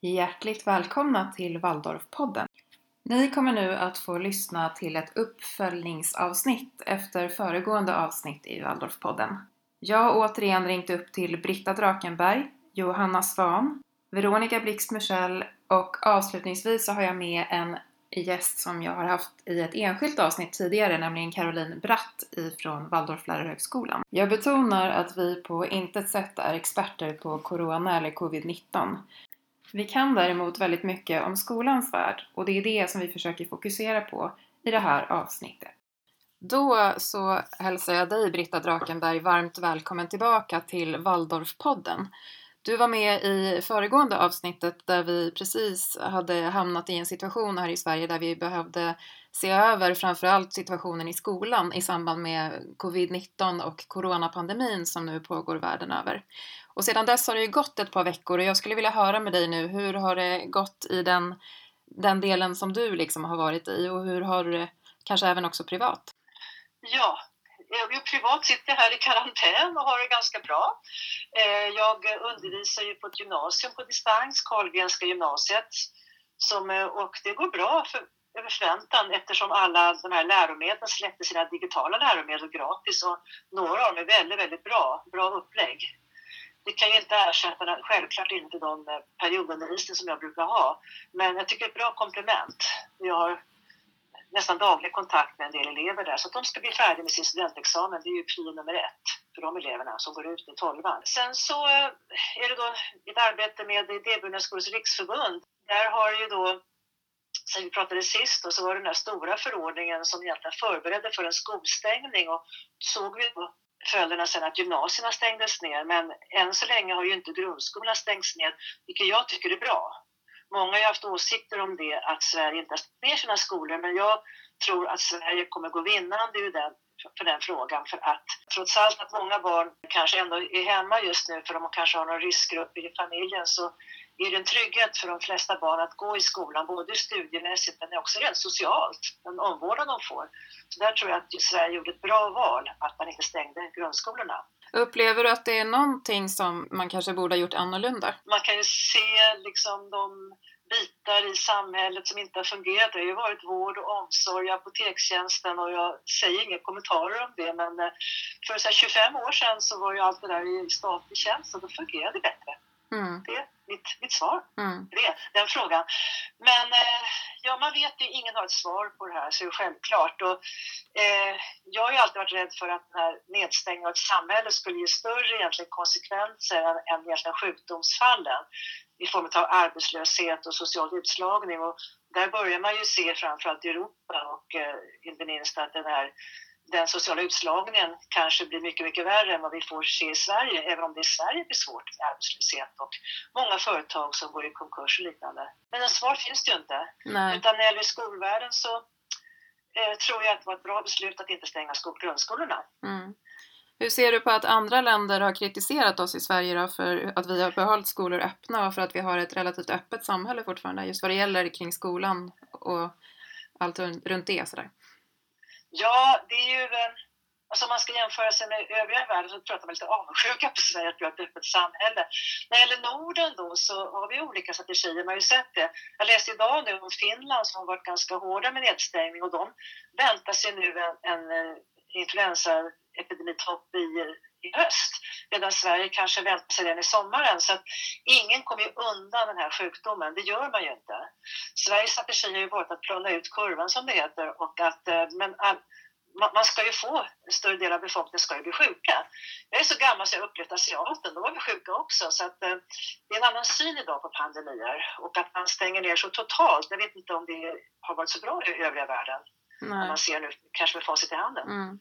Hjärtligt välkomna till Waldorfpodden. Ni kommer nu att få lyssna till ett uppföljningsavsnitt efter föregående avsnitt i Waldorfpodden. Jag har återigen ringt upp till Britta Drakenberg, Johanna Svan, Veronica Blixt Michel och avslutningsvis så har jag med en gäst som jag har haft i ett enskilt avsnitt tidigare, nämligen Caroline Bratt ifrån Waldorflärarhögskolan. Jag betonar att vi på intet sätt är experter på Corona eller Covid-19. Vi kan däremot väldigt mycket om skolans värld och det är det som vi försöker fokusera på i det här avsnittet. Då så hälsar jag dig Britta Drakenberg varmt välkommen tillbaka till Waldorfpodden. Du var med i föregående avsnittet där vi precis hade hamnat i en situation här i Sverige där vi behövde se över framförallt situationen i skolan i samband med covid-19 och coronapandemin som nu pågår världen över. Och sedan dess har det ju gått ett par veckor och jag skulle vilja höra med dig nu, hur har det gått i den, den delen som du liksom har varit i och hur har du det kanske även också privat? Ja, eh, jag privat sitter jag här i karantän och har det ganska bra. Eh, jag undervisar ju på ett gymnasium på distans, Carlgrenska gymnasiet, som, eh, och det går bra för, över förväntan eftersom alla de här läromedlen släppte sina digitala läromedel gratis och några av dem är väldigt, väldigt bra, bra upplägg. Det kan ju inte ersätta, självklart inte de eh, periodundervisning som jag brukar ha, men jag tycker det är ett bra komplement. Jag har nästan daglig kontakt med en del elever där. Så att de ska bli färdiga med sin studentexamen, det är ju prio nummer ett för de eleverna som går ut i tolvan. Sen så eh, är det då ett arbete med Idéburna skolors riksförbund. Där har ju då sen vi pratade sist och så var det den här stora förordningen som egentligen förberedde för en skolstängning och såg vi följderna sen att gymnasierna stängdes ner men än så länge har ju inte grundskolan stängts ner, vilket jag tycker är bra. Många har haft åsikter om det, att Sverige inte har stängt ner sina skolor, men jag tror att Sverige kommer gå vinnande ur den, för den frågan för att trots allt att många barn kanske ändå är hemma just nu för de kanske har någon riskgrupp i familjen så är det en trygghet för de flesta barn att gå i skolan, både studiemässigt men också rent socialt, den omvårdnad de får. Så där tror jag att Sverige gjorde ett bra val, att man inte stängde grundskolorna. Upplever du att det är någonting som man kanske borde ha gjort annorlunda? Man kan ju se liksom de bitar i samhället som inte har fungerat. Det har ju varit vård och omsorg, apotekstjänsten och jag säger inga kommentarer om det men eh, för så 25 år sedan så var ju allt det där i statlig tjänst och då fungerade det bättre. Mm. Det är mitt, mitt svar mm. det, den frågan. Men eh, ja, man vet ju, ingen har ett svar på det här, så det är självklart. Och, eh, jag har ju alltid varit rädd för att den här nedstängningen av ett samhälle skulle ge större egentligen konsekvenser än, än egentligen sjukdomsfallen i form av arbetslöshet och social utslagning. Och där börjar man ju se framförallt i Europa och eh, inte minst att den här den sociala utslagningen kanske blir mycket, mycket värre än vad vi får se i Sverige, även om det i Sverige blir svårt med arbetslöshet och många företag som går i konkurs och liknande. Men en svar finns det ju inte. Nej. Utan när det gäller skolvärlden så eh, tror jag att det var ett bra beslut att inte stänga grundskolorna. Mm. Hur ser du på att andra länder har kritiserat oss i Sverige för att vi har behållit skolor öppna och för att vi har ett relativt öppet samhälle fortfarande just vad det gäller kring skolan och allt runt det sådär? Ja, det är ju... Alltså om man ska jämföra sig med övriga världen så pratar man lite avundsjuka på Sverige att vi har ett öppet samhälle. När det gäller Norden då så har vi olika strategier, man har ju sett det. Jag läste idag nu om Finland som har varit ganska hårda med nedstängning och de väntar sig nu en, en eh, influensaepidemitopp i, i höst medan Sverige kanske väntar sig den i sommaren. Så att ingen kommer ju undan den här sjukdomen, det gör man ju inte. Sveriges strategi har ju varit att plana ut kurvan som det heter och att, eh, men all, man ska ju få, en större del av befolkningen ska ju bli sjuka. Jag är så gammal så jag upplevt asiaten, då var vi sjuka också. Så att, eh, det är en annan syn idag på pandemier och att man stänger ner så totalt. Jag vet inte om det har varit så bra i övriga världen. Nej. man ser nu, kanske med facit i handen. Mm.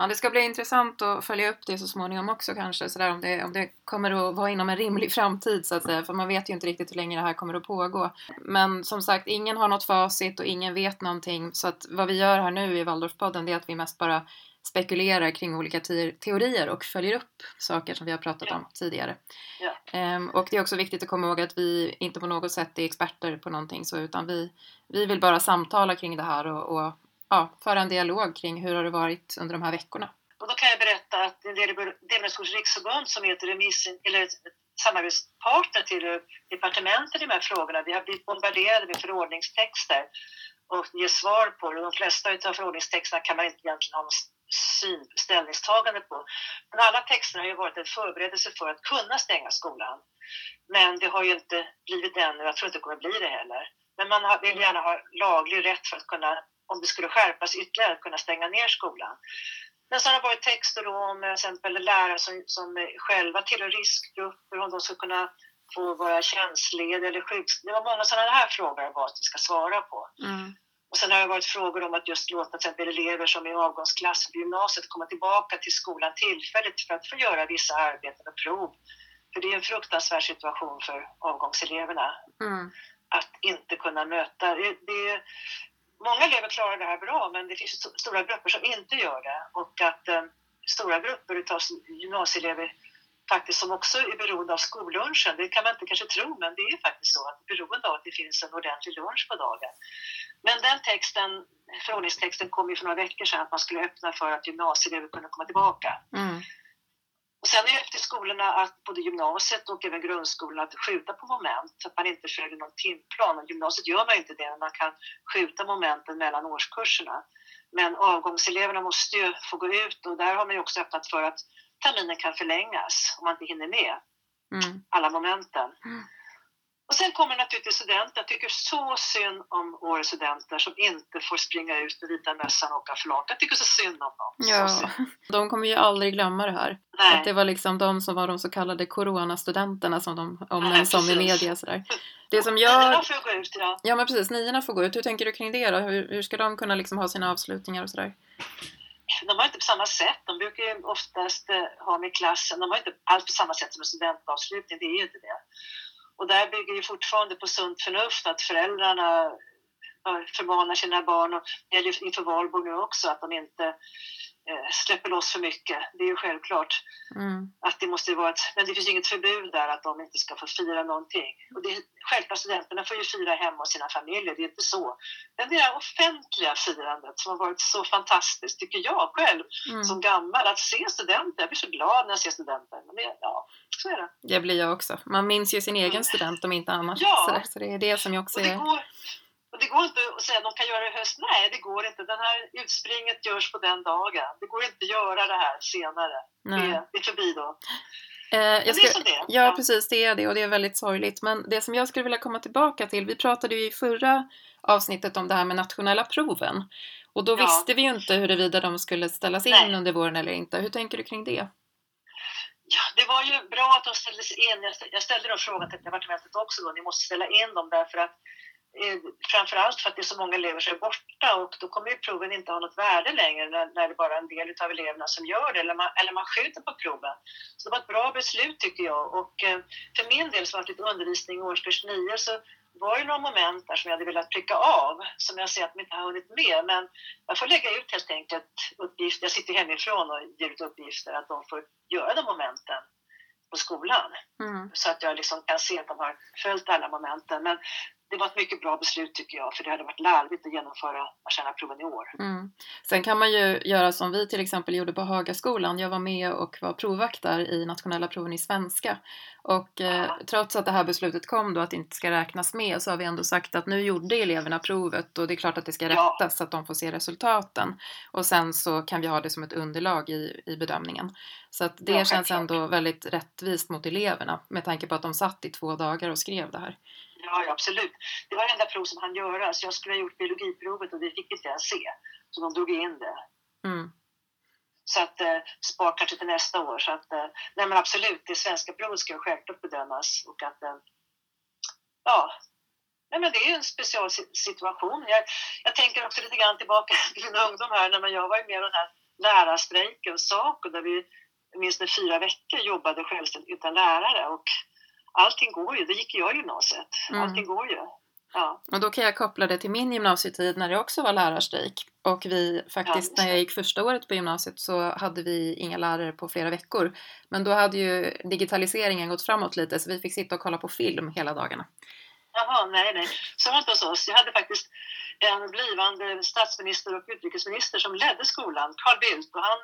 Ja, det ska bli intressant att följa upp det så småningom också kanske, sådär, om, det, om det kommer att vara inom en rimlig framtid så att säga, för man vet ju inte riktigt hur länge det här kommer att pågå. Men som sagt, ingen har något facit och ingen vet någonting, så att vad vi gör här nu i Waldorfpodden det är att vi mest bara spekulerar kring olika te teorier och följer upp saker som vi har pratat ja. om tidigare. Ja. Um, och det är också viktigt att komma ihåg att vi inte på något sätt är experter på någonting så, utan vi, vi vill bara samtala kring det här och, och ja, föra en dialog kring hur har det varit under de här veckorna. Och då kan jag berätta att det riksförbund som heter remiss, eller samarbetspartner till departementet i de här frågorna. Vi har blivit bombarderade med förordningstexter och ge svar på det. De flesta av förordningstexterna kan man inte egentligen ha någon syn, ställningstagande på. Men alla texter har ju varit en förberedelse för att kunna stänga skolan. Men det har ju inte blivit det ännu, jag tror inte det kommer bli det heller. Men man vill gärna ha laglig rätt för att kunna, om det skulle skärpas ytterligare, kunna stänga ner skolan. Men så har det varit texter om till exempel lärare som, som själva tillhör riskgrupper, om de ska kunna få vara tjänstlediga eller sjukskrivna. Det var många sådana här frågor jag att vi ska svara på. Mm. Och sen har det varit frågor om att just låta till exempel elever som är i avgångsklass på gymnasiet komma tillbaka till skolan tillfälligt för att få göra vissa arbeten och prov. För det är en fruktansvärd situation för avgångseleverna. Mm. Att inte kunna möta... Det, det, många elever klarar det här bra men det finns stora grupper som inte gör det. Och att eh, stora grupper av gymnasieelever faktiskt som också är beroende av skollunchen. Det kan man inte kanske tro, men det är faktiskt så att beroende av att det finns en ordentlig lunch på dagen. Men den texten, förordningstexten kom ju för några veckor sedan att man skulle öppna för att gymnasieelever kunde komma tillbaka. Mm. Och sen är det upp till skolorna, att både gymnasiet och även grundskolan, att skjuta på moment så att man inte följer någon timplan. Och gymnasiet gör man inte det, men man kan skjuta momenten mellan årskurserna. Men avgångseleverna måste ju få gå ut och där har man ju också öppnat för att terminen kan förlängas om man inte hinner med mm. alla momenten. Mm. Och sen kommer naturligtvis studenter. Jag tycker så synd om årets studenter som inte får springa ut med vita mössan och åka flak. Jag tycker så synd om dem. Ja, de kommer ju aldrig glömma det här. Nej. Att det var liksom de som var de så kallade coronastudenterna som de omnämns som i media. Sådär. Det som jag... Niorna får gå ut, ja. Ja, men precis. Niorna får gå ut. Hur tänker du kring det då? Hur, hur ska de kunna liksom ha sina avslutningar och sådär? de har inte på samma sätt. De brukar ju oftast eh, ha med klassen, de har inte alls på samma sätt som en studentavslutning, det är ju inte det. Och där bygger ju fortfarande på sunt förnuft att föräldrarna förmanar sina barn, och det gäller inför valborg nu också, att de inte släpper loss för mycket. Det är ju självklart mm. att det måste vara ett, men det finns inget förbud där att de inte ska få fira någonting. Och det självklart studenterna får ju fira hemma hos sina familjer, det är inte så. Men det här offentliga firandet som har varit så fantastiskt, tycker jag själv mm. som gammal, att se studenter. Jag blir så glad när jag ser studenter. Men det, ja, så är det. Det blir jag också. Man minns ju sin egen mm. student om inte annat. Ja. Så, det är det som jag också är... Går, och det går inte att säga att de kan göra det i höst. Nej, det går inte. Den här utspringet görs på den dagen. Det går inte att göra det här senare. Det, det är förbi då. Eh, jag ska, det är det. Ja, precis. Det är det och det är väldigt sorgligt. Men det som jag skulle vilja komma tillbaka till. Vi pratade ju i förra avsnittet om det här med nationella proven. Och då ja. visste vi ju inte huruvida de skulle ställas in Nej. under våren eller inte. Hur tänker du kring det? Ja, det var ju bra att de ställdes in. Jag ställde då frågan till departementet också då. Ni måste ställa in dem därför att framförallt för att det är så många elever som är borta och då kommer ju proven inte ha något värde längre när, när det bara är en del av eleverna som gör det eller man, eller man skjuter på proven. Så det var ett bra beslut tycker jag och eh, för min del som har lite undervisning i årskurs 9 så var det några moment där som jag hade velat pricka av som jag ser att de inte har hunnit med men jag får lägga ut helt enkelt uppgifter, jag sitter hemifrån och ger ut uppgifter att de får göra de momenten på skolan. Mm. Så att jag liksom kan se att de har följt alla momenten. Men det var ett mycket bra beslut tycker jag, för det hade varit lärligt att genomföra proven i år. Mm. Sen kan man ju göra som vi till exempel gjorde på Hagaskolan. Jag var med och var provvakt där i nationella proven i svenska. Och eh, trots att det här beslutet kom då att det inte ska räknas med så har vi ändå sagt att nu gjorde eleverna provet och det är klart att det ska rättas så att de får se resultaten. Och sen så kan vi ha det som ett underlag i, i bedömningen. Så att det ja, känns ändå väldigt rättvist mot eleverna med tanke på att de satt i två dagar och skrev det här. Ja, ja, absolut. Det var det enda prov som han göra. Så jag skulle ha gjort biologiprovet och det fick inte jag se. Så de drog in det. Mm. Så att eh, spar kanske till nästa år. Så att, eh, nej men absolut, det svenska provet ska självklart bedömas. Och att, eh, ja, nej men det är en specialsituation. Jag, jag tänker också lite grann tillbaka till min ungdom här, när jag var med i den här lärarstrejken, SACO, där vi minst fyra veckor jobbade självständigt utan lärare. Och allting går ju. Det gick jag i gymnasiet. Mm. Allting går ju. Ja. Och då kan jag koppla det till min gymnasietid när det också var lärarstrejk. Och vi faktiskt, ja, när jag gick första året på gymnasiet så hade vi inga lärare på flera veckor. Men då hade ju digitaliseringen gått framåt lite så vi fick sitta och kolla på film hela dagarna. Jaha, nej, nej. Så var det inte hos oss. Jag hade faktiskt en blivande statsminister och utrikesminister som ledde skolan, Carl Bildt, och han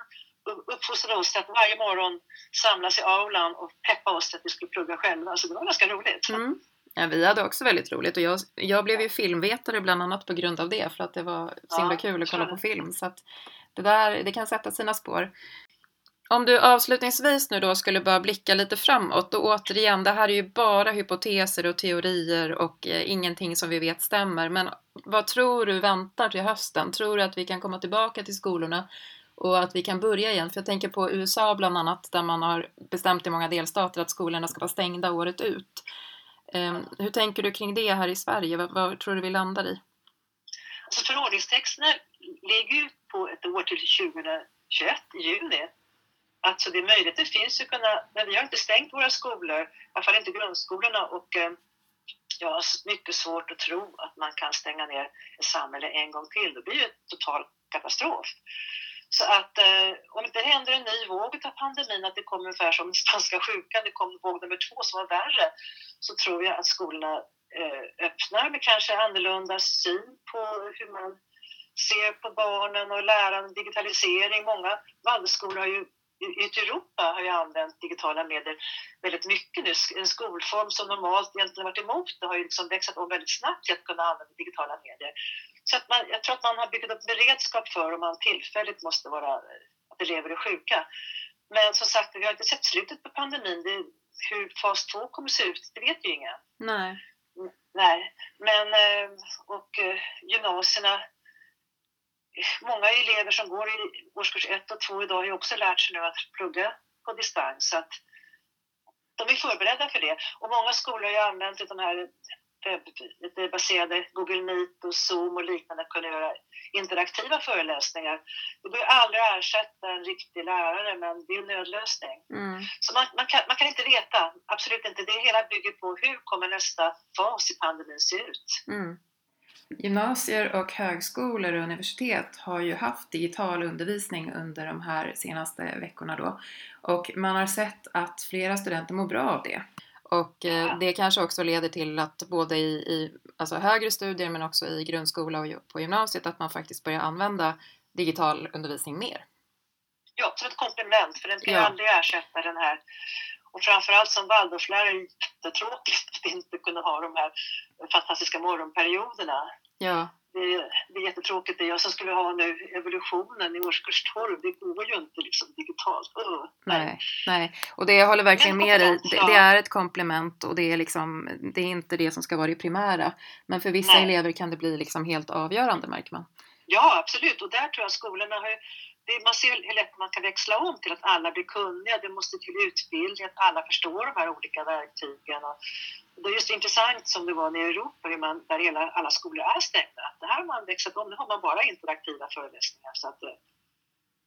uppfostrade oss till att varje morgon samlas i aulan och peppa oss till att vi skulle plugga själva. Så det var ganska roligt. Mm. Ja, vi hade också väldigt roligt och jag, jag blev ju filmvetare bland annat på grund av det för att det var så himla kul att kolla på film. Så att det där, det kan sätta sina spår. Om du avslutningsvis nu då skulle bara blicka lite framåt och återigen, det här är ju bara hypoteser och teorier och eh, ingenting som vi vet stämmer. Men vad tror du väntar till hösten? Tror du att vi kan komma tillbaka till skolorna och att vi kan börja igen? För jag tänker på USA bland annat där man har bestämt i många delstater att skolorna ska vara stängda året ut. Ehm, hur tänker du kring det här i Sverige? Vad, vad tror du vi landar i? Alltså förordningstexterna ligger ju på ett år till 2021, i juni. Alltså det är möjligt, det finns ju kunna, men vi har inte stängt våra skolor, i alla fall inte grundskolorna och ehm, jag har mycket svårt att tro att man kan stänga ner ett samhälle en gång till. Det blir ju en total katastrof. Så att eh, om det inte händer en ny våg av pandemin, att det kommer ungefär som spanska sjukan, det kom våg nummer två som var värre, så tror jag att skolorna eh, öppnar med kanske annorlunda syn på hur man ser på barnen och lärande, digitalisering. Många Waldorfskolor har ju ute i Europa har ju använt digitala medier väldigt mycket nu. En skolform som normalt egentligen varit emot det har ju liksom växlat om väldigt snabbt till att kunna använda digitala medier. Så att man, jag tror att man har byggt upp beredskap för om man tillfälligt måste vara, att elever är sjuka. Men som sagt, vi har inte sett slutet på pandemin. Det, hur fas 2 kommer se ut, det vet ju ingen. Nej. Nej, men eh, och eh, gymnasierna Många elever som går i årskurs 1 och 2 idag har ju också lärt sig nu att plugga på distans. Så att de är förberedda för det. Och många skolor har ju använt de här webbaserade Google Meet och Zoom och liknande att kunna göra interaktiva föreläsningar. Det bör ju aldrig ersätta en riktig lärare, men det är en nödlösning. Mm. Så man, man, kan, man kan inte veta, absolut inte. Det hela bygger på hur kommer nästa fas i pandemin se ut? Mm. Gymnasier och högskolor och universitet har ju haft digital undervisning under de här senaste veckorna då. Och man har sett att flera studenter mår bra av det. Och eh, det kanske också leder till att både i, i alltså högre studier men också i grundskola och på gymnasiet att man faktiskt börjar använda digital undervisning mer. Ja, som ett komplement, för den kan Ja. aldrig ersätta den här. Och framförallt som Waldorflärare är det jättetråkigt att inte kunna ha de här fantastiska morgonperioderna. Ja, Det är, jättetråkigt. Det jag som skulle ha nu evolutionen i årskurs 12. Det går ju inte liksom digitalt. Uh, nej, nej. Och det jag håller verkligen med dig. Det, det är ett komplement och det är liksom, det är inte det som ska vara det primära. Men för vissa Nej. elever kan det bli liksom helt avgörande märker man. Ja, absolut. Och där tror jag skolorna har ju, det, man ser hur lätt man kan växla om till att alla blir kunniga. Det måste till utbildning, att alla förstår de här olika verktygen. Och det är just intressant som det var nere i Europa, hur man, där hela, alla skolor är stängda. Det här har man växlat om. Nu har man bara interaktiva föreläsningar. Så att, eh,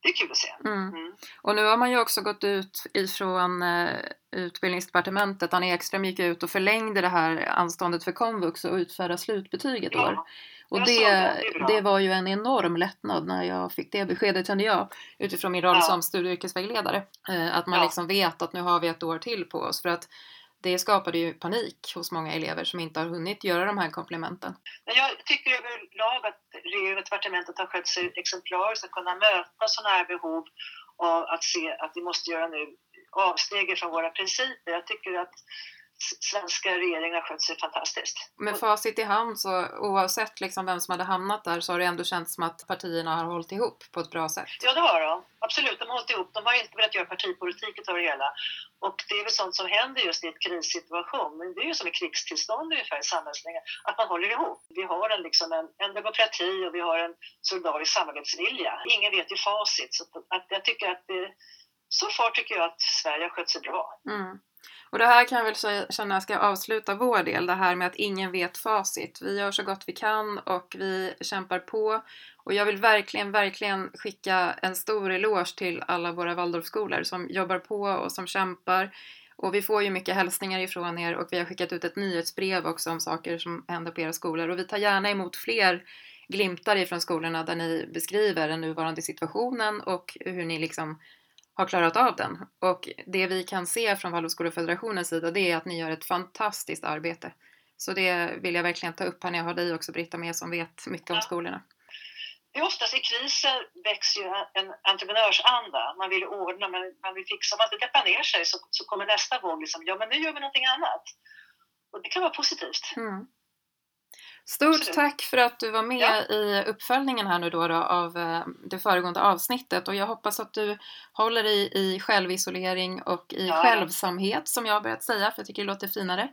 det är kul att se. Mm. Mm. Och nu har man ju också gått ut ifrån eh, utbildningsdepartementet. Anna Ekström gick ut och förlängde det här anståndet för komvux och utfärda slutbetyg ett år. Ja, Och det, det, det var ju en enorm lättnad när jag fick det beskedet kände jag utifrån min roll Ja. som studie och yrkesvägledare. Eh, Att man Ja. liksom vet att nu har vi ett år till på oss för att det skapade ju panik hos många elever som inte har hunnit göra de här komplementen. Men jag tycker överlag att regeringen och departementet har skött sig exemplariskt att kunna möta sådana här behov och att se att vi måste göra nu avsteg från våra principer. Jag tycker att svenska regeringen har skött sig fantastiskt. Med facit i hand så oavsett liksom vem som hade hamnat där så har det ändå känts som att partierna har hållit ihop på ett bra sätt. Ja, det har de. Absolut, de har hållit ihop. De har inte velat göra partipolitik av det hela. Och det är väl sånt som händer just i ett krissituation. Men det är ju som ett krigstillstånd ungefär i samhällsläget, att man håller ihop. Vi har en, liksom en, en demokrati och vi har en solidarisk samarbetsvilja. Ingen vet ju facit. Så att, att jag tycker att det, så far tycker jag att Sverige har skött sig bra. Mm. Och det här kan jag väl känna ska avsluta vår del, det här med att ingen vet facit. Vi gör så gott vi kan och vi kämpar på. Och jag vill verkligen, verkligen skicka en stor eloge till alla våra Waldorfskolor som jobbar på och som kämpar. Och vi får ju mycket hälsningar ifrån er och vi har skickat ut ett nyhetsbrev också om saker som händer på era skolor. Och vi tar gärna emot fler glimtar ifrån skolorna där ni beskriver den nuvarande situationen och hur ni liksom har klarat av den. Och det vi kan se från Waldorfskolefederationens sida det är att ni gör ett fantastiskt arbete. Så det vill jag verkligen ta upp här när jag har dig också Britta med som vet mycket om skolorna. det är oftast i kriser växer ju en entreprenörsanda. Man vill ordna, man, man vill fixa. Om man inte deppar ner sig så, så kommer nästa våg liksom, ja men nu gör vi någonting annat. Och det kan vara positivt. Mm. Stort tack för att du var med ja. i uppföljningen här nu då, då, av eh, det föregående avsnittet och jag hoppas att du håller i, i självisolering och i ja. självsamhet som jag har börjat säga för jag tycker det låter finare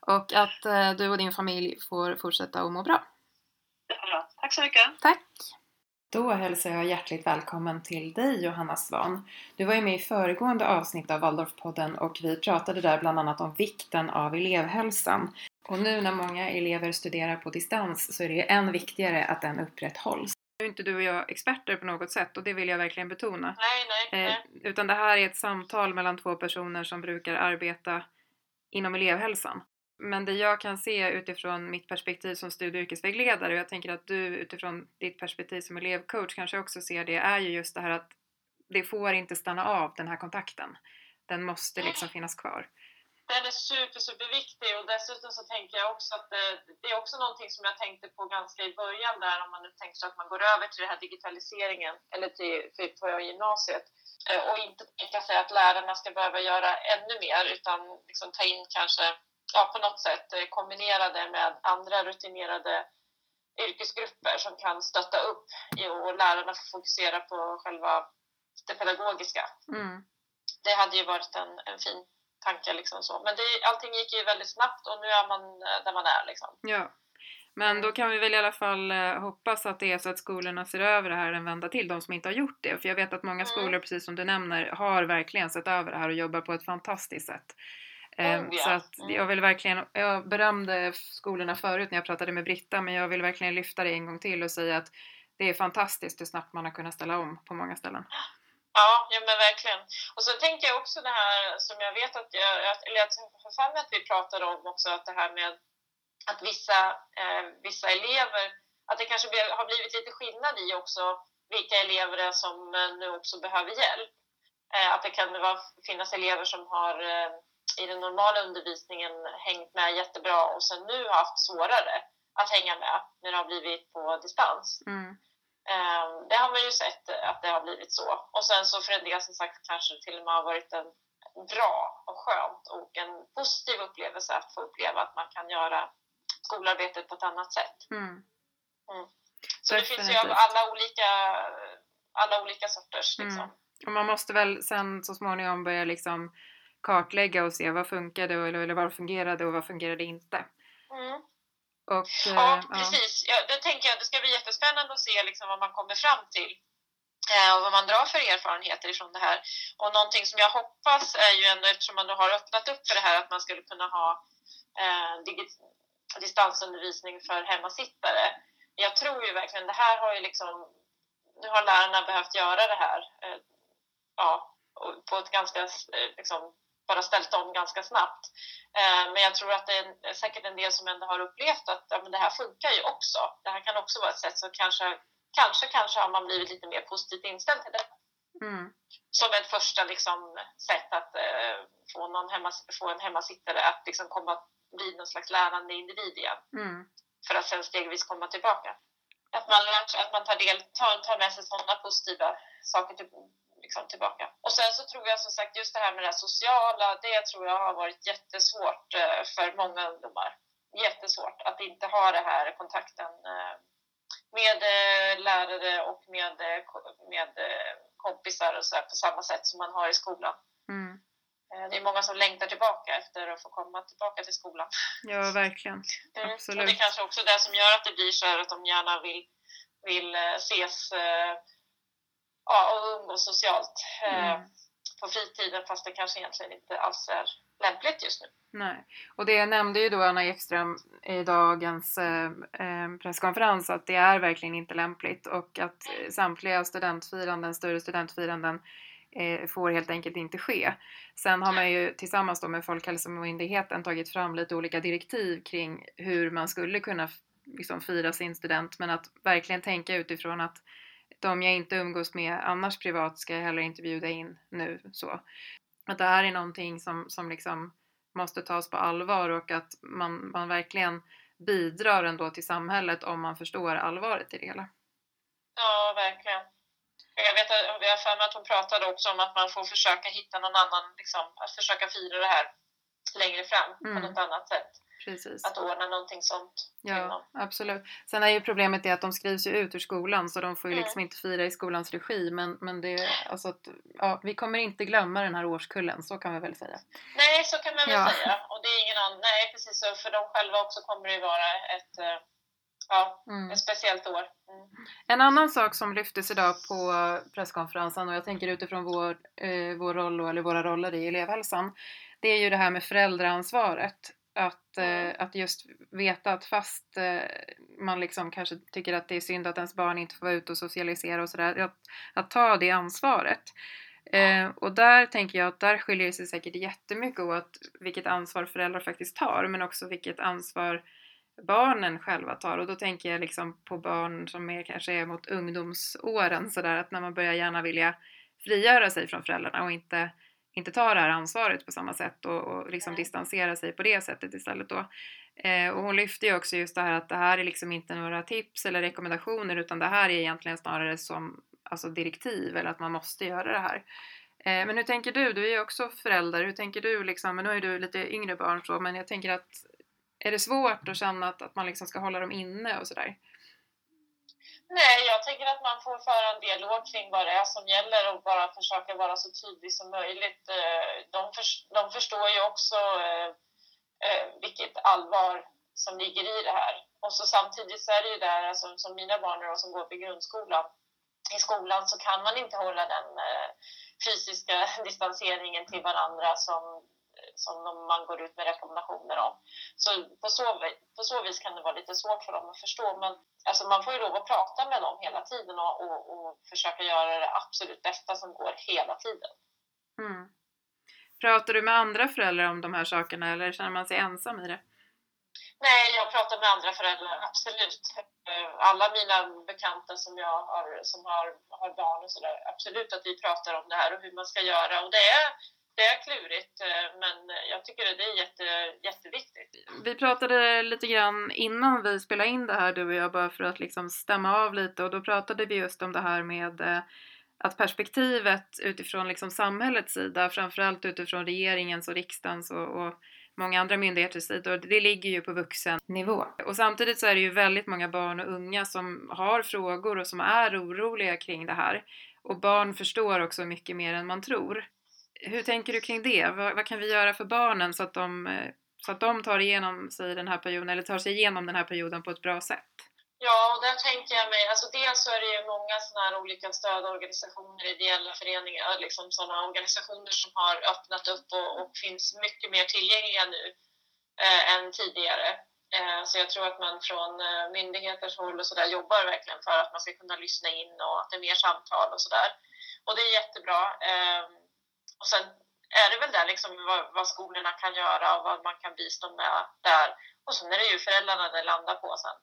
och att eh, du och din familj får fortsätta att må bra. Ja, tack så mycket! Tack! Då hälsar jag hjärtligt välkommen till dig Johanna Svan. Du var ju med i föregående avsnitt av Waldorfpodden och vi pratade där bland annat om vikten av elevhälsan. Och nu när många elever studerar på distans så är det än viktigare att den upprätthålls. Nu är inte du och jag experter på något sätt och det vill jag verkligen betona. Nej, nej, nej. Eh, utan det här är ett samtal mellan två personer som brukar arbeta inom elevhälsan. Men det jag kan se utifrån mitt perspektiv som studie och yrkesvägledare och jag tänker att du utifrån ditt perspektiv som elevcoach kanske också ser det är ju just det här att det får inte stanna av den här kontakten. Den måste liksom finnas kvar. Den är super, superviktig och dessutom så tänker jag också att det, det, är också någonting som jag tänkte på ganska i början där om man nu tänker sig att man går över till den här digitaliseringen eller till, till på gymnasiet eh, och inte tänka sig att lärarna ska behöva göra ännu mer utan liksom ta in kanske ja, på något sätt eh, kombinera det med andra rutinerade yrkesgrupper som kan stötta upp och lärarna får fokusera på själva det pedagogiska. Mm. Det hade ju varit en, en fin tanke. Liksom så. Men det, allting gick ju väldigt snabbt och nu är man eh, där man är. Liksom. Ja. Men då kan vi väl i alla fall eh, hoppas att det är så att skolorna ser över det här en vända till, de som inte har gjort det. För jag vet att många mm. skolor, precis som du nämner, har verkligen sett över det här och jobbar på ett fantastiskt sätt. Mm, så att mm. jag vill verkligen, jag berömde skolorna förut när jag pratade med Britta men jag vill verkligen lyfta det en gång till och säga att det är fantastiskt hur snabbt man har kunnat ställa om på många ställen. Ja, ja men verkligen. Och så tänker jag också det här som jag vet att jag, eller jag har för mig att vi pratade om också, att det här med att vissa, eh, vissa elever, att det kanske har blivit lite skillnad i också vilka elever det är som eh, nu också behöver hjälp. Eh, att det kan vara, finnas elever som har eh, i den normala undervisningen hängt med jättebra och sen nu haft svårare att hänga med när det har blivit på distans. Mm. Ehm, det har man ju sett att det har blivit så. Och sen så för en del som sagt kanske till och med har varit en bra och skönt och en positiv upplevelse att få uppleva att man kan göra skolarbetet på ett annat sätt. Mm. Mm. Så det finns ju av alla olika, alla olika sorters. Mm. Liksom. Mm. Och man måste väl sen så småningom börja liksom kartlägga och se vad funkade eller, eller vad fungerade och vad fungerade inte. Och, ja, eh, precis. Ja. det tänker jag, det ska bli jättespännande att se liksom vad man kommer fram till eh, och vad man drar för erfarenheter ifrån det här. Och någonting som jag hoppas är ju ändå, eftersom man då har öppnat upp för det här, att man skulle kunna ha eh, distansundervisning för hemmasittare. Jag tror ju verkligen, det här har ju liksom, nu har lärarna behövt göra det här eh, ja, på ett ganska eh, liksom, bara ställt om ganska snabbt. Eh, men jag tror att det är säkert en del som ändå har upplevt att ja, men det här funkar ju också. Det här kan också vara ett sätt så kanske, kanske, kanske har man blivit lite mer positivt inställd till det. Mm. Som ett första liksom, sätt att eh, få, någon hemma, få en hemmasittare att liksom, komma, bli någon slags lärande individ igen. Mm. För att sen stegvis komma tillbaka. Att man, att man tar, del, tar, tar med sig sådana positiva saker till, liksom tillbaka. Och sen så tror jag som sagt just det här med det sociala, det tror jag har varit jättesvårt eh, för många ungdomar. Jättesvårt att inte ha det här kontakten eh, med eh, lärare och med, med kompisar och så på samma sätt som man har i skolan. Mm. Det är många som längtar tillbaka efter att få komma tillbaka till skolan. Ja, verkligen. Mm. Absolut. Och det är kanske också det som gör att det blir så här att de gärna vill, vill ses ja, och umgås socialt eh, mm. på fritiden fast det kanske egentligen inte alls är lämpligt just nu. Nej, och det nämnde ju då Anna Ekström i dagens eh, eh presskonferens att det är verkligen inte lämpligt och att samtliga studentfiranden, större studentfiranden eh, får helt enkelt inte ske. Sen har man ju tillsammans då med Folkhälsomyndigheten tagit fram lite olika direktiv kring hur man skulle kunna liksom fira sin student men att verkligen tänka utifrån att de jag inte umgås med annars privat ska jag heller inte bjuda in nu. Så. Att det här är någonting som, som liksom måste tas på allvar och att man, man verkligen bidrar ändå till samhället om man förstår allvaret i det hela. Ja, verkligen. Jag vet att vi har för mig att hon pratade också om att man får försöka hitta någon annan, liksom, att försöka fira det här längre fram mm. på något annat sätt. Precis. Att ordna någonting sånt. Ja, absolut. Sen är ju problemet det att de skrivs ju ut ur skolan så de får ju mm. liksom inte fira i skolans regi. Men, men det, alltså att, ja, vi kommer inte glömma den här årskullen, så kan vi väl säga. Nej, så kan man väl ja. säga. Och det är ingen annan, nej precis, så för dem själva också kommer det vara ett eh, Ja, mm. ett speciellt år. Mm. En annan sak som lyftes idag på presskonferensen och jag tänker utifrån vår, eh, vår roll eller våra roller i elevhälsan det är ju det här med föräldraansvaret. Att, eh, att just veta att fast eh, man liksom kanske tycker att det är synd att ens barn inte får vara ute och socialisera och sådär, att, att ta det ansvaret. Eh, och där tänker jag att där skiljer det sig säkert jättemycket åt vilket ansvar föräldrar faktiskt tar men också vilket ansvar barnen själva tar. Och då tänker jag liksom på barn som är, kanske är mot ungdomsåren sådär att när man börjar gärna vilja frigöra sig från föräldrarna och inte, inte ta det här ansvaret på samma sätt och, och liksom distansera sig på det sättet istället då. Eh, och hon lyfte ju också just det här att det här är liksom inte några tips eller rekommendationer utan det här är egentligen snarare som alltså direktiv eller att man måste göra det här. Eh, men hur tänker du? Du är ju också förälder. Hur tänker du liksom? Men nu är du lite yngre barn så men jag tänker att är det svårt att känna att, att man liksom ska hålla dem inne och sådär? Nej, jag tänker att man får föra en dialog kring vad det är som gäller och bara försöka vara så tydlig som möjligt. Eh, de, för, de förstår ju också eh, eh, vilket allvar som ligger i det här. Och så samtidigt så är det ju där, alltså, som mina barn då, som går på grundskolan, i skolan så kan man inte hålla den fysiska distanseringen till varandra som som man går ut med rekommendationer om. Så på så, på så vis kan det vara lite svårt för dem att förstå. Men alltså man får ju lov att prata med dem hela tiden och, och, och försöka göra det absolut bästa som går hela tiden. Mm. Pratar du med andra föräldrar om de här sakerna eller känner man sig ensam i det? Nej, jag pratar med andra föräldrar, absolut. Alla mina bekanta som jag har, som har, har barn och sådär, absolut att vi pratar om det här och hur man ska göra. Och det är det är klurigt eh, men jag tycker det är jätte, jätteviktigt. Vi pratade lite grann innan vi spelade in det här du och jag bara för att liksom stämma av lite och då pratade vi just om det här med eh, att perspektivet utifrån liksom samhällets sida, framförallt utifrån regeringens och riksdagens och, och många andra myndigheters sida, det ligger ju på vuxennivå. Och samtidigt så är det ju väldigt många barn och unga som har frågor och som är oroliga kring det här. Och barn förstår också mycket mer än man tror. Hur tänker du kring det? Vad, vad, kan vi göra för barnen så att, de, eh, så att de tar igenom sig den här perioden, eller tar sig igenom den här perioden på ett bra sätt? Ja, och där tänker jag mig, alltså dels så är det ju många sådana här olika stödorganisationer, ideella föreningar, liksom sådana organisationer som har öppnat upp och, och finns mycket mer tillgängliga nu eh, än tidigare. Eh, så jag tror att man från eh, myndigheters håll och sådär jobbar verkligen för att man ska kunna lyssna in och att det är mer samtal och sådär. Och det är jättebra. Eh, och sen är det väl där liksom vad, vad skolorna kan göra och vad man kan bistå med där. Och sen är det ju föräldrarna det landar på sen.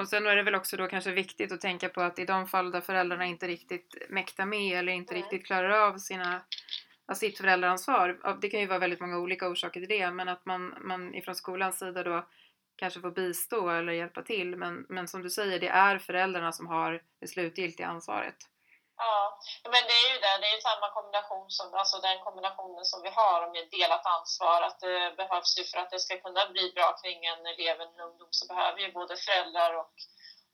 Och sen är det väl också då kanske viktigt att tänka på att i de fall där föräldrarna inte riktigt mäktar med eller inte mm. riktigt klarar av sina, sitt föräldraansvar. Det kan ju vara väldigt många olika orsaker till det men att man, man ifrån skolans sida då kanske får bistå eller hjälpa till. Men, men som du säger, det är föräldrarna som har det slutgiltiga ansvaret. Ja, men det är ju det. Det är samma kombination som, alltså den kombinationen som vi har med delat ansvar. Att det behövs ju för att det ska kunna bli bra kring en elev, en ungdom, så behöver ju både föräldrar och,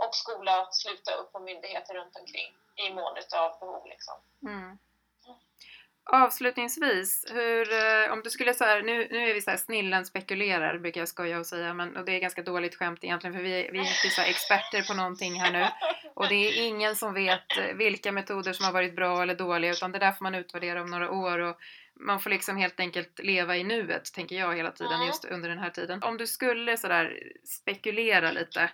och skola sluta upp på myndigheter runt omkring i mån av behov. Liksom. Mm. Avslutningsvis, hur, eh, om du skulle säga, nu, nu är vi så här snillen spekulerar brukar jag skoja och säga men, och det är ganska dåligt skämt egentligen för vi, vi är inte så experter på någonting här nu och det är ingen som vet eh, vilka metoder som har varit bra eller dåliga utan det där får man utvärdera om några år och man får liksom helt enkelt leva i nuet tänker jag hela tiden just under den här tiden. Om du skulle sådär spekulera lite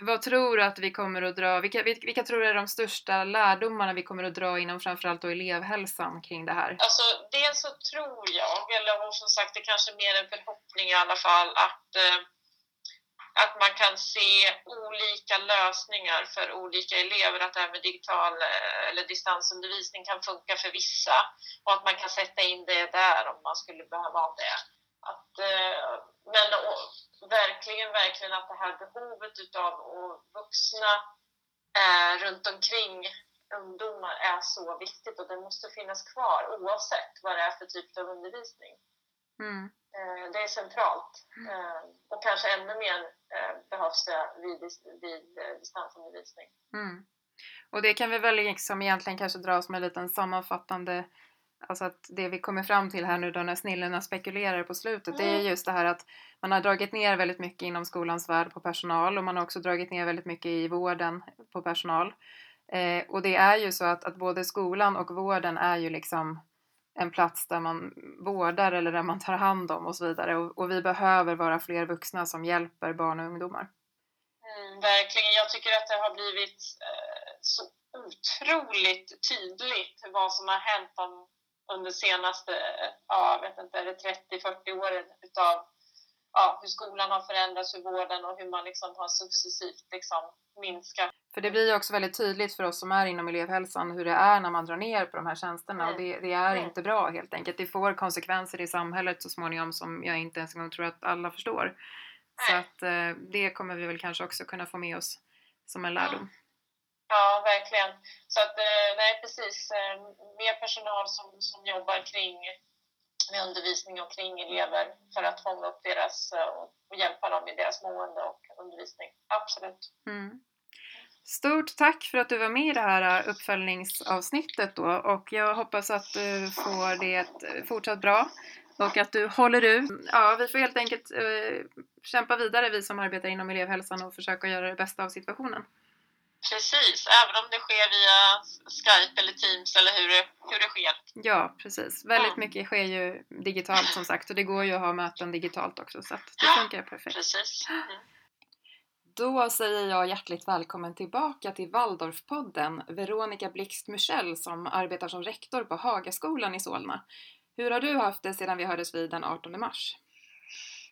vad tror du att vi kommer att dra, vilka, vilka tror du är de största lärdomarna vi kommer att dra inom framförallt då elevhälsan kring det här? Alltså dels så tror jag, eller som sagt det kanske är mer en förhoppning i alla fall, att, eh, att man kan se olika lösningar för olika elever, att även digital eh, eller distansundervisning kan funka för vissa och att man kan sätta in det där om man skulle behöva det. Att, eh, men och, verkligen, verkligen att det här behovet utav och vuxna eh, runt omkring ungdomar är så viktigt och det måste finnas kvar oavsett vad det är för typ av undervisning. Mm. Eh, det är centralt mm. och kanske ännu mer behövs det vid, vid eh, distansundervisning. Mm. Och det kan vi väl liksom egentligen kanske dra som en liten sammanfattande Alltså att det vi kommer fram till här nu då när snillena spekulerar på slutet mm. det är mm. just det här att man har dragit ner väldigt mycket inom skolans värld på personal och man har också dragit ner väldigt mycket i vården på personal. Eh, och det är ju så att, att både skolan och vården är ju liksom en plats där man vårdar eller där man tar hand om och så vidare och, och vi behöver vara fler vuxna som hjälper barn och ungdomar. Mm, verkligen, jag tycker att det har blivit eh, så otroligt tydligt vad som har hänt om under senaste, eh, ja, vet inte, 30-40 åren utav ja, hur skolan har förändrats, hur vården och hur man liksom har successivt liksom minskat. För det blir ju också väldigt tydligt för oss som är inom elevhälsan hur det är när man drar ner på de här tjänsterna mm. och det, det är mm. inte bra helt enkelt. Det får konsekvenser i samhället så småningom som jag inte ens en gång tror att alla förstår. Mm. Så att eh, det kommer vi väl kanske också kunna få med oss som en lärdom. Ja, verkligen. Så att, eh, nej precis, eh, mer personal som, som jobbar kring med undervisning och kring elever för att fånga upp deras eh, och hjälpa dem i deras mående och undervisning. Absolut. Mm. Stort tack för att du var med i det här uppföljningsavsnittet då och jag hoppas att du får det fortsatt bra och att du håller ut. Ja, vi får helt enkelt uh, kämpa vidare vi som arbetar inom elevhälsan och försöka göra det bästa av situationen. Precis, även om det sker via Skype eller Teams eller hur det, hur det sker. Ja, precis. Väldigt mm. mycket sker ju digitalt som sagt och det går ju att ha möten digitalt också så att det funkar perfekt. Precis. Mm. Då säger jag hjärtligt välkommen tillbaka till Waldorfpodden, Veronica Blixt Michel som arbetar som rektor på Hagaskolan i Solna. Hur har du haft det sedan vi hördes vid den 18 mars?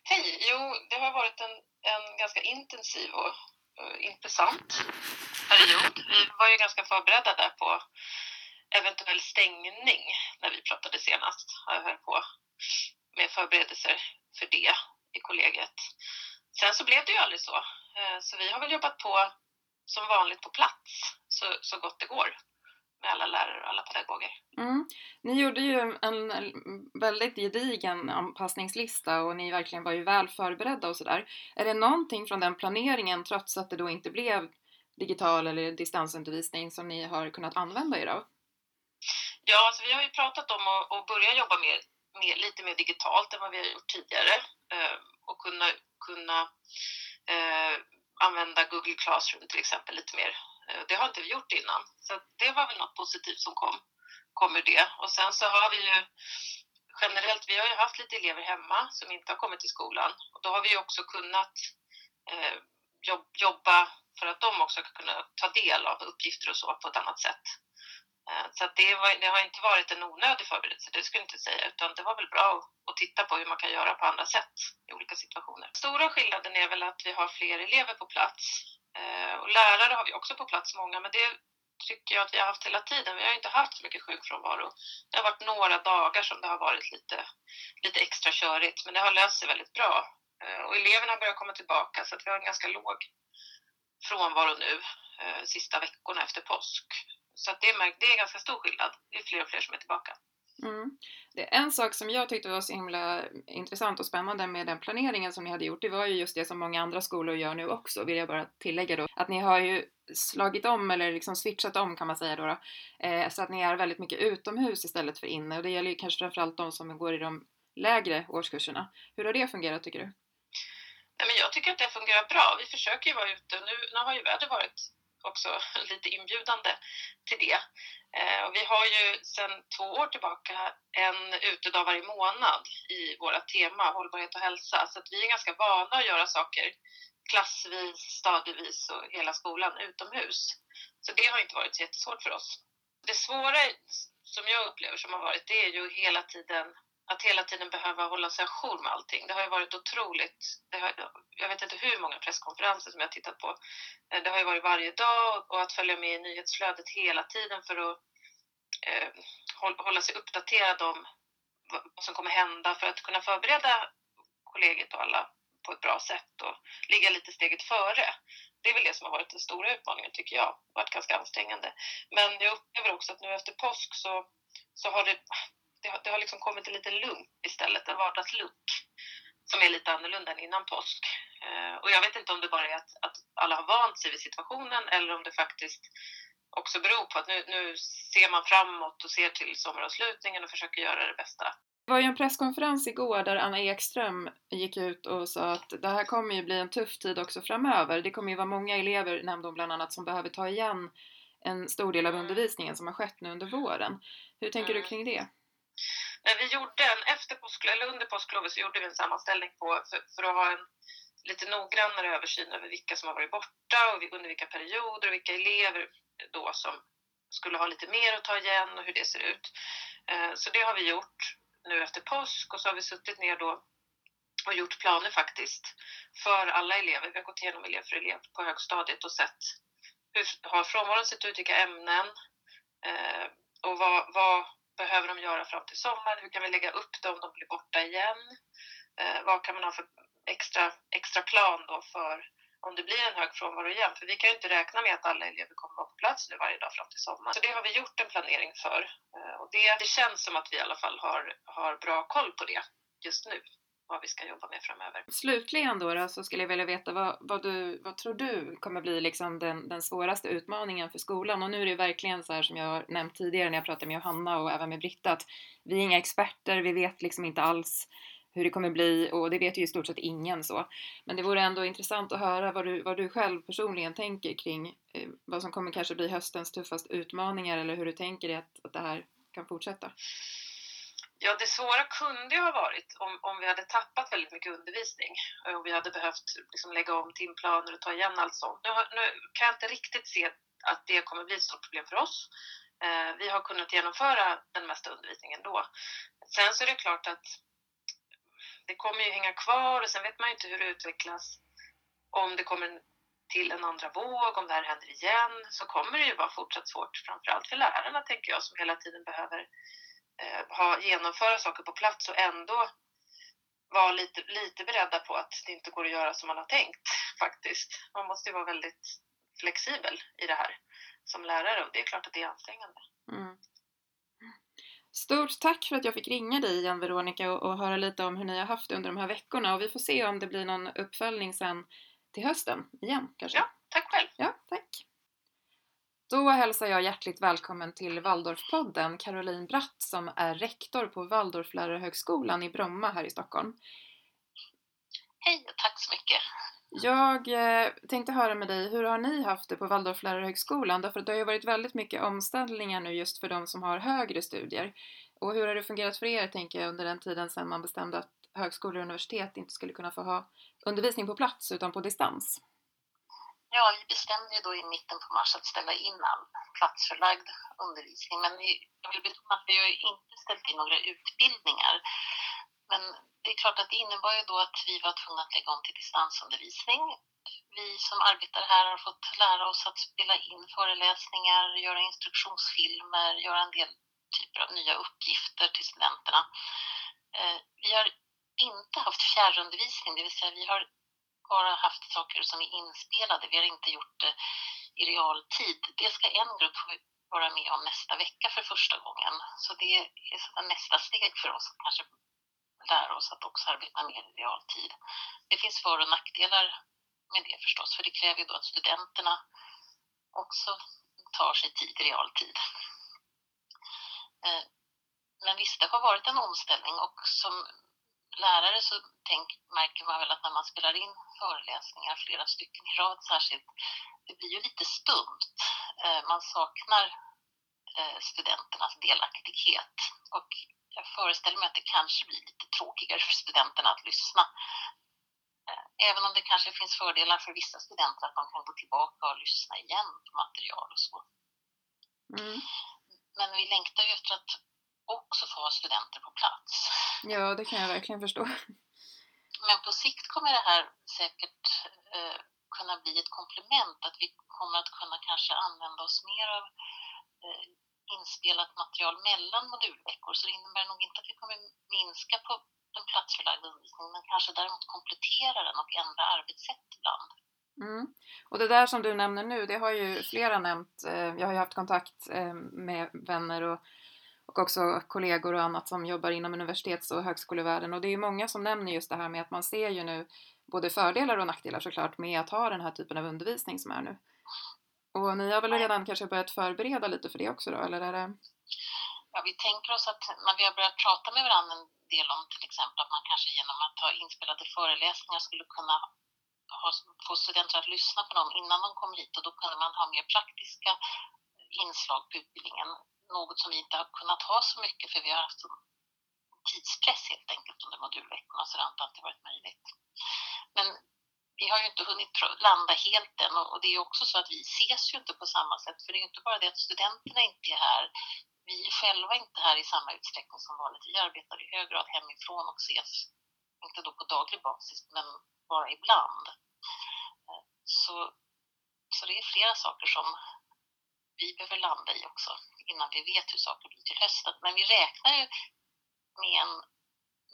Hej! Jo, det har varit en, en ganska intensiv och uh, intressant period. Vi var ju ganska förberedda där på eventuell stängning när vi pratade senast. Jag höll på med förberedelser för det i kollegiet. Sen så blev det ju aldrig så. Eh, så vi har väl jobbat på som vanligt på plats så, så gott det går med alla lärare och alla pedagoger. Mm. Ni gjorde ju en väldigt gedigen anpassningslista och ni verkligen var ju väl förberedda och sådär. Är det någonting från den planeringen, trots att det då inte blev digital eller distansundervisning, som ni har kunnat använda er av? Ja, alltså vi har ju pratat om att, att börja jobba mer, mer, lite mer digitalt än vad vi har gjort tidigare eh, och kunna, kunna eh, använda Google Classroom till exempel lite mer Eh, det har inte vi gjort innan. Så det var väl något positivt som kom, kom ur det. Och sen så har vi ju generellt, vi har ju haft lite elever hemma som inte har kommit till skolan och då har vi också kunnat eh, jobba för att de också ska kunna ta del av uppgifter och så på ett annat sätt. Eh, så det, var, det, har inte varit en onödig förberedelse, det skulle jag inte säga, utan det var väl bra att, titta på hur man kan göra på andra sätt i olika situationer. Stora skillnaden är väl att vi har fler elever på plats eh, och lärare har vi också på plats många, men det tycker jag att vi har haft hela tiden. Vi har inte haft så mycket sjukfrånvaro. Det har varit några dagar som det har varit lite, lite extra körigt, men det har löst sig väldigt bra. Eh, och eleverna börjar komma tillbaka så att vi har en ganska låg frånvaro nu sista veckorna efter påsk. Så det, är, det är ganska stor skillnad. Det är fler och fler som är tillbaka. Mm. Det en sak som jag tyckte var så himla intressant och spännande med den planeringen som ni hade gjort, det var ju just det som många andra skolor gör nu också, vill jag bara tillägga då. Att ni har ju slagit om, eller liksom switchat om kan man säga då, då eh, så att ni är väldigt mycket utomhus istället för inne. Och det gäller ju kanske framförallt de som går i de lägre årskurserna. Hur har det fungerat tycker du? Nej, men jag tycker att det fungerar bra. Vi försöker ju vara ute. Nu, nu har ju vädret varit också lite inbjudande till det. Eh, och vi har ju sedan två år tillbaka en utedag varje månad i våra tema hållbarhet och hälsa. Så att vi är ganska vana att göra saker klassvis, stadievis och hela skolan utomhus. Så det har inte varit så jättesvårt för oss. Det svåra som jag upplever som har varit, det är ju hela tiden att hela tiden behöva hålla sig ajour med allting. Det har ju varit otroligt. Har, jag vet inte hur många presskonferenser som jag har tittat på. Eh, det har ju varit varje dag och att följa med i nyhetsflödet hela tiden för att eh, hålla sig uppdaterad om vad som kommer hända för att kunna förbereda kollegiet och alla på ett bra sätt och ligga lite steget före. det är väl det som har varit den stora utmaningen tycker jag. Det har varit ganska ansträngande. Men jag upplever också att nu efter påsk så, så har det, det har, det har liksom kommit en liten lugn istället, en vardagslunk som är lite annorlunda än innan påsk. Eh, och jag vet inte om det bara är att, att alla har vant sig vid situationen eller om det faktiskt också beror på att nu, nu ser man framåt och ser till sommaravslutningen och försöker göra det bästa. Det var ju en presskonferens igår där Anna Ekström gick ut och sa att det här kommer ju bli en tuff tid också framöver. Det kommer ju vara många elever, nämnde hon bland annat, som behöver ta igen en stor del av mm. undervisningen som har skett nu under våren. Hur tänker mm. du kring det? Men vi gjorde en, efter påsklo, eller under påsklovet så gjorde vi en sammanställning på, för, för att ha en lite noggrannare översyn över vilka som har varit borta och under vilka perioder och vilka elever då som skulle ha lite mer att ta igen och hur det ser ut. Eh, så det har vi gjort nu efter påsk och så har vi suttit ner då och gjort planer faktiskt för alla elever. Vi har gått igenom elev för elev på högstadiet och sett hur har frånvaron sett ut, vilka ämnen eh, och vad, vad, behöver de göra fram till sommaren? Hur kan vi lägga upp det om de blir borta igen? Eh, vad kan man ha för extra, extra plan då för om det blir en hög frånvaro igen. För vi kan ju inte räkna med att alla elever kommer vara på plats nu varje dag fram till sommaren. Så det har vi gjort en planering för. Eh, och det, det känns som att vi i alla fall har, har bra koll på det just nu vad vi ska jobba med framöver. Slutligen då, då så skulle jag vilja veta vad, vad, du, vad tror du kommer bli liksom den, den svåraste utmaningen för skolan? Och nu är det verkligen så här som jag har nämnt tidigare när jag pratade med Johanna och även med Britta att vi är inga experter, vi vet liksom inte alls hur det kommer bli och det vet ju i stort sett ingen så. Men det vore ändå intressant att höra vad du, vad du själv personligen tänker kring eh, vad som kommer kanske bli höstens tuffaste utmaningar eller hur du tänker dig att, att det här kan fortsätta. Ja, det svåra kunde ju ha varit om, om vi hade tappat väldigt mycket undervisning eh, och vi hade behövt liksom lägga om timplaner och ta igen allt sånt. Nu, nu kan jag inte riktigt se att det kommer bli ett stort problem för oss. Eh, vi har kunnat genomföra den mesta undervisningen då. Sen så är det klart att det kommer ju hänga kvar och sen vet man ju inte hur det utvecklas. Om det kommer till en andra våg, om det här händer igen, så kommer det ju vara fortsatt svårt, framförallt för lärarna tänker jag, som hela tiden behöver ha, genomföra saker på plats och ändå vara lite, lite beredda på att det inte går att göra som man har tänkt faktiskt. Man måste ju vara väldigt flexibel i det här som lärare och det är klart att det är ansträngande. Mm. Stort tack för att jag fick ringa dig igen Veronica och, och höra lite om hur ni har haft det under de här veckorna och vi får se om det blir någon uppföljning sen till hösten igen kanske. Ja, tack själv. Ja, tack. Då hälsar jag hjärtligt välkommen till Waldorfpodden Caroline Bratt som är rektor på Waldorflärarhögskolan i Bromma här i Stockholm. Hej och tack så mycket. Jag eh, tänkte höra med dig, hur har ni haft det på Waldorflärarhögskolan? Därför att det har ju varit väldigt mycket omställningar nu just för de som har högre studier. Och hur har det fungerat för er, tänker jag, under den tiden sedan man bestämde att högskolor och universitet inte skulle kunna få ha undervisning på plats utan på distans? Ja, vi bestämde ju då i mitten på mars att ställa in all platsförlagd undervisning. Men jag vill betona att vi har inte ställt in några utbildningar. Men det är klart att det innebar ju då att vi var tvungna att lägga om till distansundervisning. Vi som arbetar här har fått lära oss att spela in föreläsningar, göra instruktionsfilmer, göra en del typer av nya uppgifter till studenterna. Eh, vi har inte haft fjärrundervisning, det vill säga vi har bara haft saker som är inspelade. Vi har inte gjort det i realtid. Det ska en grupp vara med om nästa vecka för första gången. Så det är nästa steg för oss att kanske lära oss att också arbeta mer i realtid. Det finns för och nackdelar med det förstås, för det kräver ju då att studenterna också tar sig tid i realtid. Eh, men visst, det har varit en omställning och som lärare så tänk, märker man väl att när man spelar in föreläsningar, flera stycken i rad särskilt, det blir ju lite stumt. Eh, man saknar eh, studenternas delaktighet och jag föreställer mig att det kanske blir lite tråkigare för studenterna att lyssna. Eh, även om det kanske finns fördelar för vissa studenter att de kan gå tillbaka och lyssna igen på material och så. Mm. Men vi längtar ju efter att också få studenter på plats. Ja, det kan jag verkligen förstå. Men på sikt kommer det här säkert eh, kunna bli ett komplement, att vi kommer att kunna kanske använda oss mer av eh, inspelat material mellan modulveckor så det innebär nog inte att vi kommer minska på den platsförlagda undervisningen men kanske däremot komplettera den och ändra arbetssätt ibland. Mm. Och det där som du nämner nu, det har ju flera nämnt. Eh, jag har ju haft kontakt eh, med vänner och, och också kollegor och annat som jobbar inom universitets och högskolevärlden och det är ju många som nämner just det här med att man ser ju nu både fördelar och nackdelar såklart med att ha den här typen av undervisning som är nu. Och ni har väl redan kanske börjat förbereda lite för det också då, eller är det? Ja, vi tänker oss att när vi har börjat prata med varandra en del om till exempel att man kanske genom att ha inspelade föreläsningar skulle kunna ha, få studenter att lyssna på dem innan de kommer hit och då kunde man ha mer praktiska inslag på utbildningen. Något som vi inte har kunnat ha så mycket för vi har haft tidspress helt enkelt under modulveckorna så det har inte alltid varit möjligt. Men vi har ju inte hunnit landa helt än och det är också så att vi ses ju inte på samma sätt för det är inte bara det att studenterna inte är här. Vi är själva inte här i samma utsträckning som vanligt. Vi arbetar i hög grad hemifrån och ses, inte då på daglig basis, men bara ibland. Eh, så, så det är flera saker som vi behöver landa i också innan vi vet hur saker blir till hösten. Men vi räknar ju med en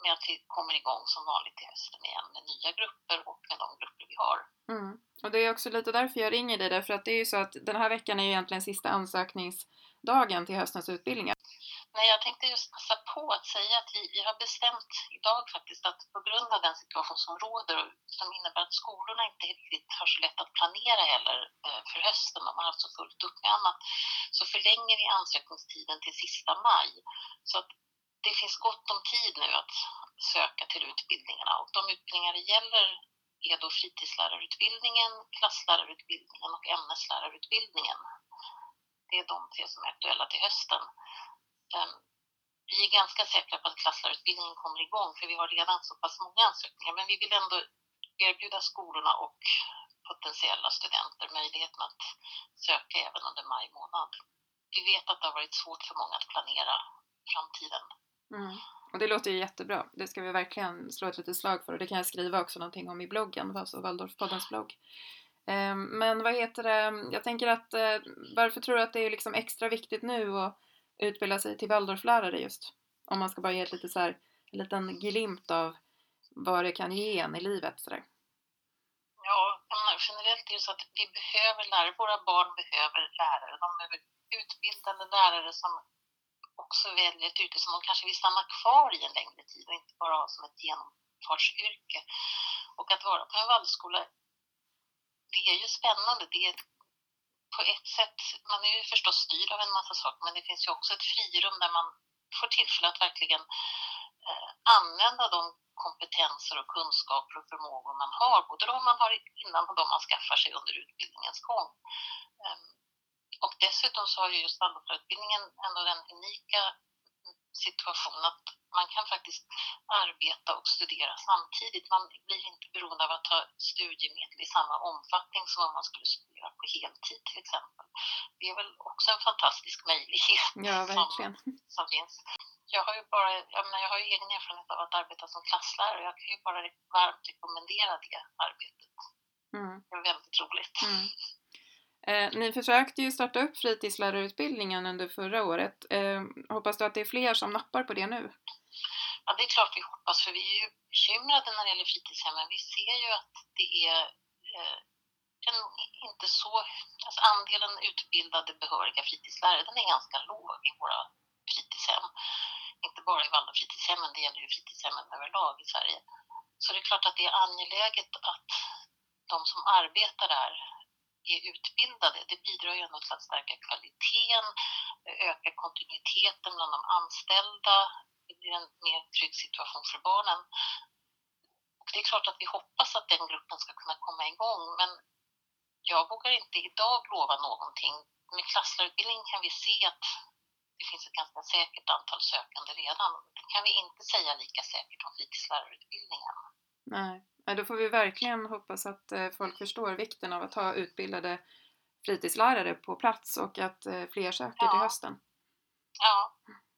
med att vi kommer igång som vanligt till hösten igen med nya grupper och med de grupper vi har. Mm. Och det är också lite därför jag ringer dig, därför att det är ju så att den här veckan är ju egentligen sista ansökningsdagen till höstens utbildningar. Nej, jag tänkte just passa på att säga att vi, vi har bestämt idag faktiskt att på grund av den situation som råder och som innebär att skolorna inte riktigt har så lätt att planera heller eh, för hösten, de har haft så fullt upp med annat, så förlänger vi ansökningstiden till sista maj. Så att det finns gott om tid nu att söka till utbildningarna och de utbildningar det gäller är då fritidslärarutbildningen, klasslärarutbildningen och ämneslärarutbildningen. Det är de tre som är aktuella till hösten. Ehm, vi är ganska säkra på att klasslärarutbildningen kommer igång för vi har redan så pass många ansökningar men vi vill ändå erbjuda skolorna och potentiella studenter möjligheten att söka även under maj månad. Vi vet att det har varit svårt för många att planera framtiden Mm. Och det låter ju jättebra. Det ska vi verkligen slå ett litet slag för och det kan jag skriva också någonting om i bloggen, alltså Waldorfpoddens blogg. Ehm, men vad heter det, jag tänker att eh, varför tror du att det är liksom extra viktigt nu och utbilda sig till Waldorflärare just? Om man ska bara ge ett lite så här, en liten glimt av vad det kan ge en i livet sådär. Ja, generellt är det så att vi behöver lärare, våra barn behöver lärare. De behöver utbildade lärare som också väljer ett yrke som de kanske vill stanna kvar i en längre tid och inte bara ha som ett genomfartsyrke. Och att vara på en Waldorfskola, det är ju spännande. Det är på ett sätt, man är ju förstås styrd av en massa saker, men det finns ju också ett frirum där man får tillfälle att verkligen eh, använda de kompetenser och kunskaper och förmågor man har, både de man har innan och de man skaffar sig under utbildningens gång. Eh, och dessutom så har ju just Waldorflärarutbildningen ändå den unika situationen att man kan faktiskt arbeta och studera samtidigt. Man blir inte beroende av att ha studiemedel i samma omfattning som om man skulle studera på heltid till exempel. Det är väl också en fantastisk möjlighet ja. Som, som finns. Jag har ju bara, jag, menar, jag har ju egen erfarenhet av att arbeta som klasslärare och jag kan ju bara varmt rekommendera det arbetet. Mm. Det är väldigt roligt. Mm. Eh, ni försökte ju starta upp fritidslärarutbildningen under förra året. Eh, hoppas du att det är fler som nappar på det nu? Ja, det är klart vi hoppas, för vi är ju bekymrade när det gäller fritidshemmen. Vi ser ju att det är eh, en, inte så... Alltså andelen utbildade behöriga fritidslärare, den är ganska låg i våra fritidshem. Inte bara i Waldorf-fritidshemmen, det gäller ju fritidshemmen överlag i Sverige. Så det är klart att det är angeläget att de som arbetar där är utbildade, det bidrar ju ändå till att stärka kvaliteten, öka kontinuiteten bland de anställda, det blir en mer trygg situation för barnen. Och det är klart att vi hoppas att den gruppen ska kunna komma igång, men jag vågar inte idag lova någonting. Med klasslärarutbildning kan vi se att det finns ett ganska säkert antal sökande redan. Det kan vi inte säga lika säkert om fritidslärarutbildningen. Nej. Då får vi verkligen hoppas att eh, folk förstår vikten av att ha utbildade fritidslärare på plats och att eh, fler söker ja. till hösten. Ja,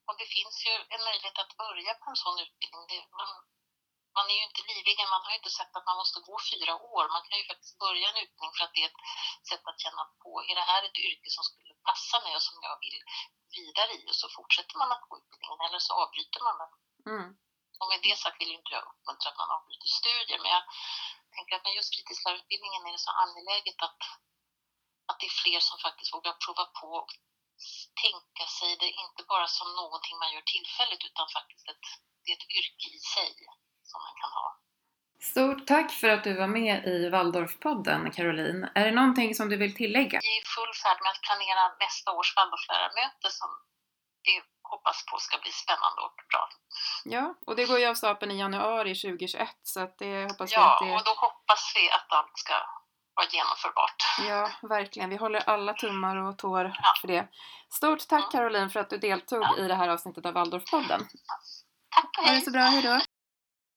och det finns ju en möjlighet att börja på en sån utbildning. Det, man, man, är ju inte livlig, man har ju inte sett att man måste gå fyra år. Man kan ju faktiskt börja en utbildning för att det är ett sätt att känna på, är det här ett yrke som skulle passa mig och som jag vill vidare i? Och så fortsätter man att gå utbildningen eller så avbryter man den. Mm. Och med det sagt vill inte jag uppmuntra att man avbryter studier, men jag tänker att med just fritidslärarutbildningen är det så angeläget att, att det är fler som faktiskt vågar prova på och tänka sig det inte bara som någonting man gör tillfälligt utan faktiskt ett, det är ett yrke i sig som man kan ha. Stort tack för att du var med i Waldorfpodden, Caroline. Är det någonting som du vill tillägga? Vi är i full färd med att planera nästa års Waldorflärarmöte som vi hoppas på ska bli spännande och bra. Ja, och det går ju av stapeln i januari 2021 så att det hoppas ja, vi att det... Ja, och då hoppas vi att allt ska vara genomförbart. Ja, verkligen. Vi håller alla tummar och tår ja. för det. Stort tack Caroline för att du deltog ja. i det här avsnittet av Waldorfpodden. Tack och hej! Ha det så bra, hejdå!